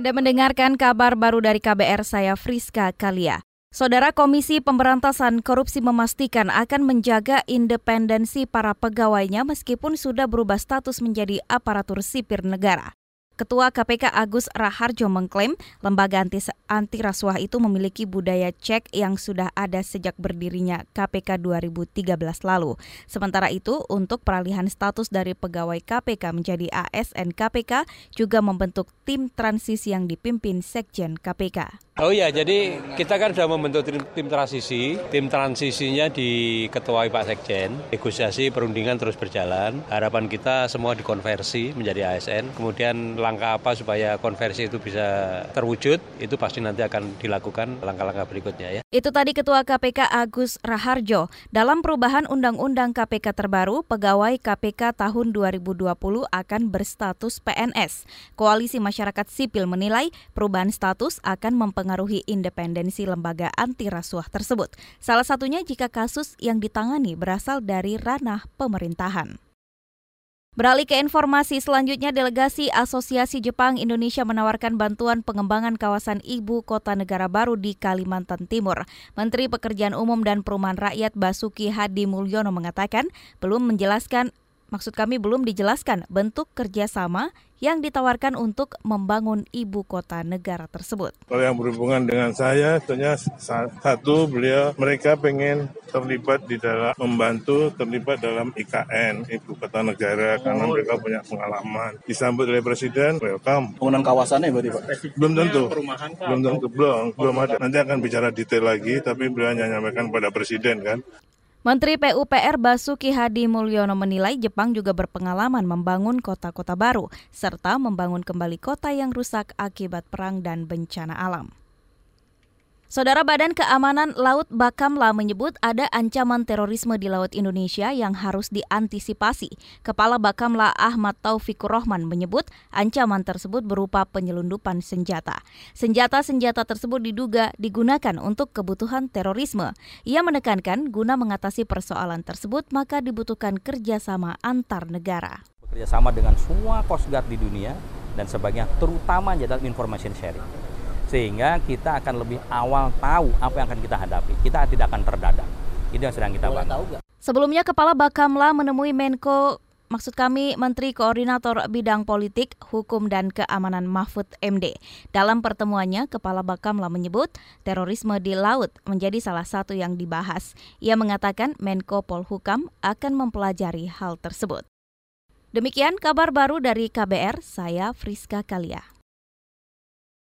Anda mendengarkan kabar baru dari KBR saya Friska Kalia. Saudara Komisi Pemberantasan Korupsi memastikan akan menjaga independensi para pegawainya meskipun sudah berubah status menjadi aparatur sipir negara. Ketua KPK Agus Raharjo mengklaim lembaga anti, anti rasuah itu memiliki budaya cek yang sudah ada sejak berdirinya KPK 2013 lalu. Sementara itu, untuk peralihan status dari pegawai KPK menjadi ASN KPK juga membentuk tim transisi yang dipimpin Sekjen KPK. Oh iya, jadi kita kan sudah membentuk tim, tim transisi. Tim transisinya diketuai Pak Sekjen. Negosiasi perundingan terus berjalan. Harapan kita semua dikonversi menjadi ASN. Kemudian langkah apa supaya konversi itu bisa terwujud, itu pasti nanti akan dilakukan langkah-langkah berikutnya ya. Itu tadi Ketua KPK Agus Raharjo. Dalam perubahan Undang-Undang KPK terbaru, pegawai KPK tahun 2020 akan berstatus PNS. Koalisi Masyarakat Sipil menilai perubahan status akan mempengaruhi independensi lembaga anti rasuah tersebut. Salah satunya jika kasus yang ditangani berasal dari ranah pemerintahan. Beralih ke informasi selanjutnya, delegasi Asosiasi Jepang Indonesia menawarkan bantuan pengembangan kawasan ibu kota negara baru di Kalimantan Timur. Menteri Pekerjaan Umum dan Perumahan Rakyat Basuki Hadi Mulyono mengatakan belum menjelaskan maksud kami belum dijelaskan bentuk kerjasama yang ditawarkan untuk membangun ibu kota negara tersebut. Kalau yang berhubungan dengan saya, tentunya satu beliau mereka pengen terlibat di dalam membantu terlibat dalam IKN ibu kota negara karena oh. mereka punya pengalaman. Disambut oleh presiden, welcome. Penggunaan kawasannya berarti Pak? Belum tentu. Belum tentu, belum, belum ada. Nanti akan bicara detail lagi, tapi beliau hanya menyampaikan pada presiden kan. Menteri PUPR Basuki Hadi Mulyono menilai Jepang juga berpengalaman membangun kota-kota baru serta membangun kembali kota yang rusak akibat perang dan bencana alam. Saudara Badan Keamanan Laut Bakamla menyebut ada ancaman terorisme di Laut Indonesia yang harus diantisipasi. Kepala Bakamla Ahmad Taufikur Rohman menyebut ancaman tersebut berupa penyelundupan senjata. Senjata-senjata tersebut diduga digunakan untuk kebutuhan terorisme. Ia menekankan guna mengatasi persoalan tersebut maka dibutuhkan kerjasama antar negara. Bekerjasama dengan semua Guard di dunia dan sebagainya, terutama dalam information sharing sehingga kita akan lebih awal tahu apa yang akan kita hadapi. Kita tidak akan terdadak. Itu yang sedang kita bangun. Sebelumnya Kepala Bakamla menemui Menko Maksud kami Menteri Koordinator Bidang Politik, Hukum dan Keamanan Mahfud MD. Dalam pertemuannya, Kepala Bakamla menyebut terorisme di laut menjadi salah satu yang dibahas. Ia mengatakan Menko Polhukam akan mempelajari hal tersebut. Demikian kabar baru dari KBR, saya Friska Kalia.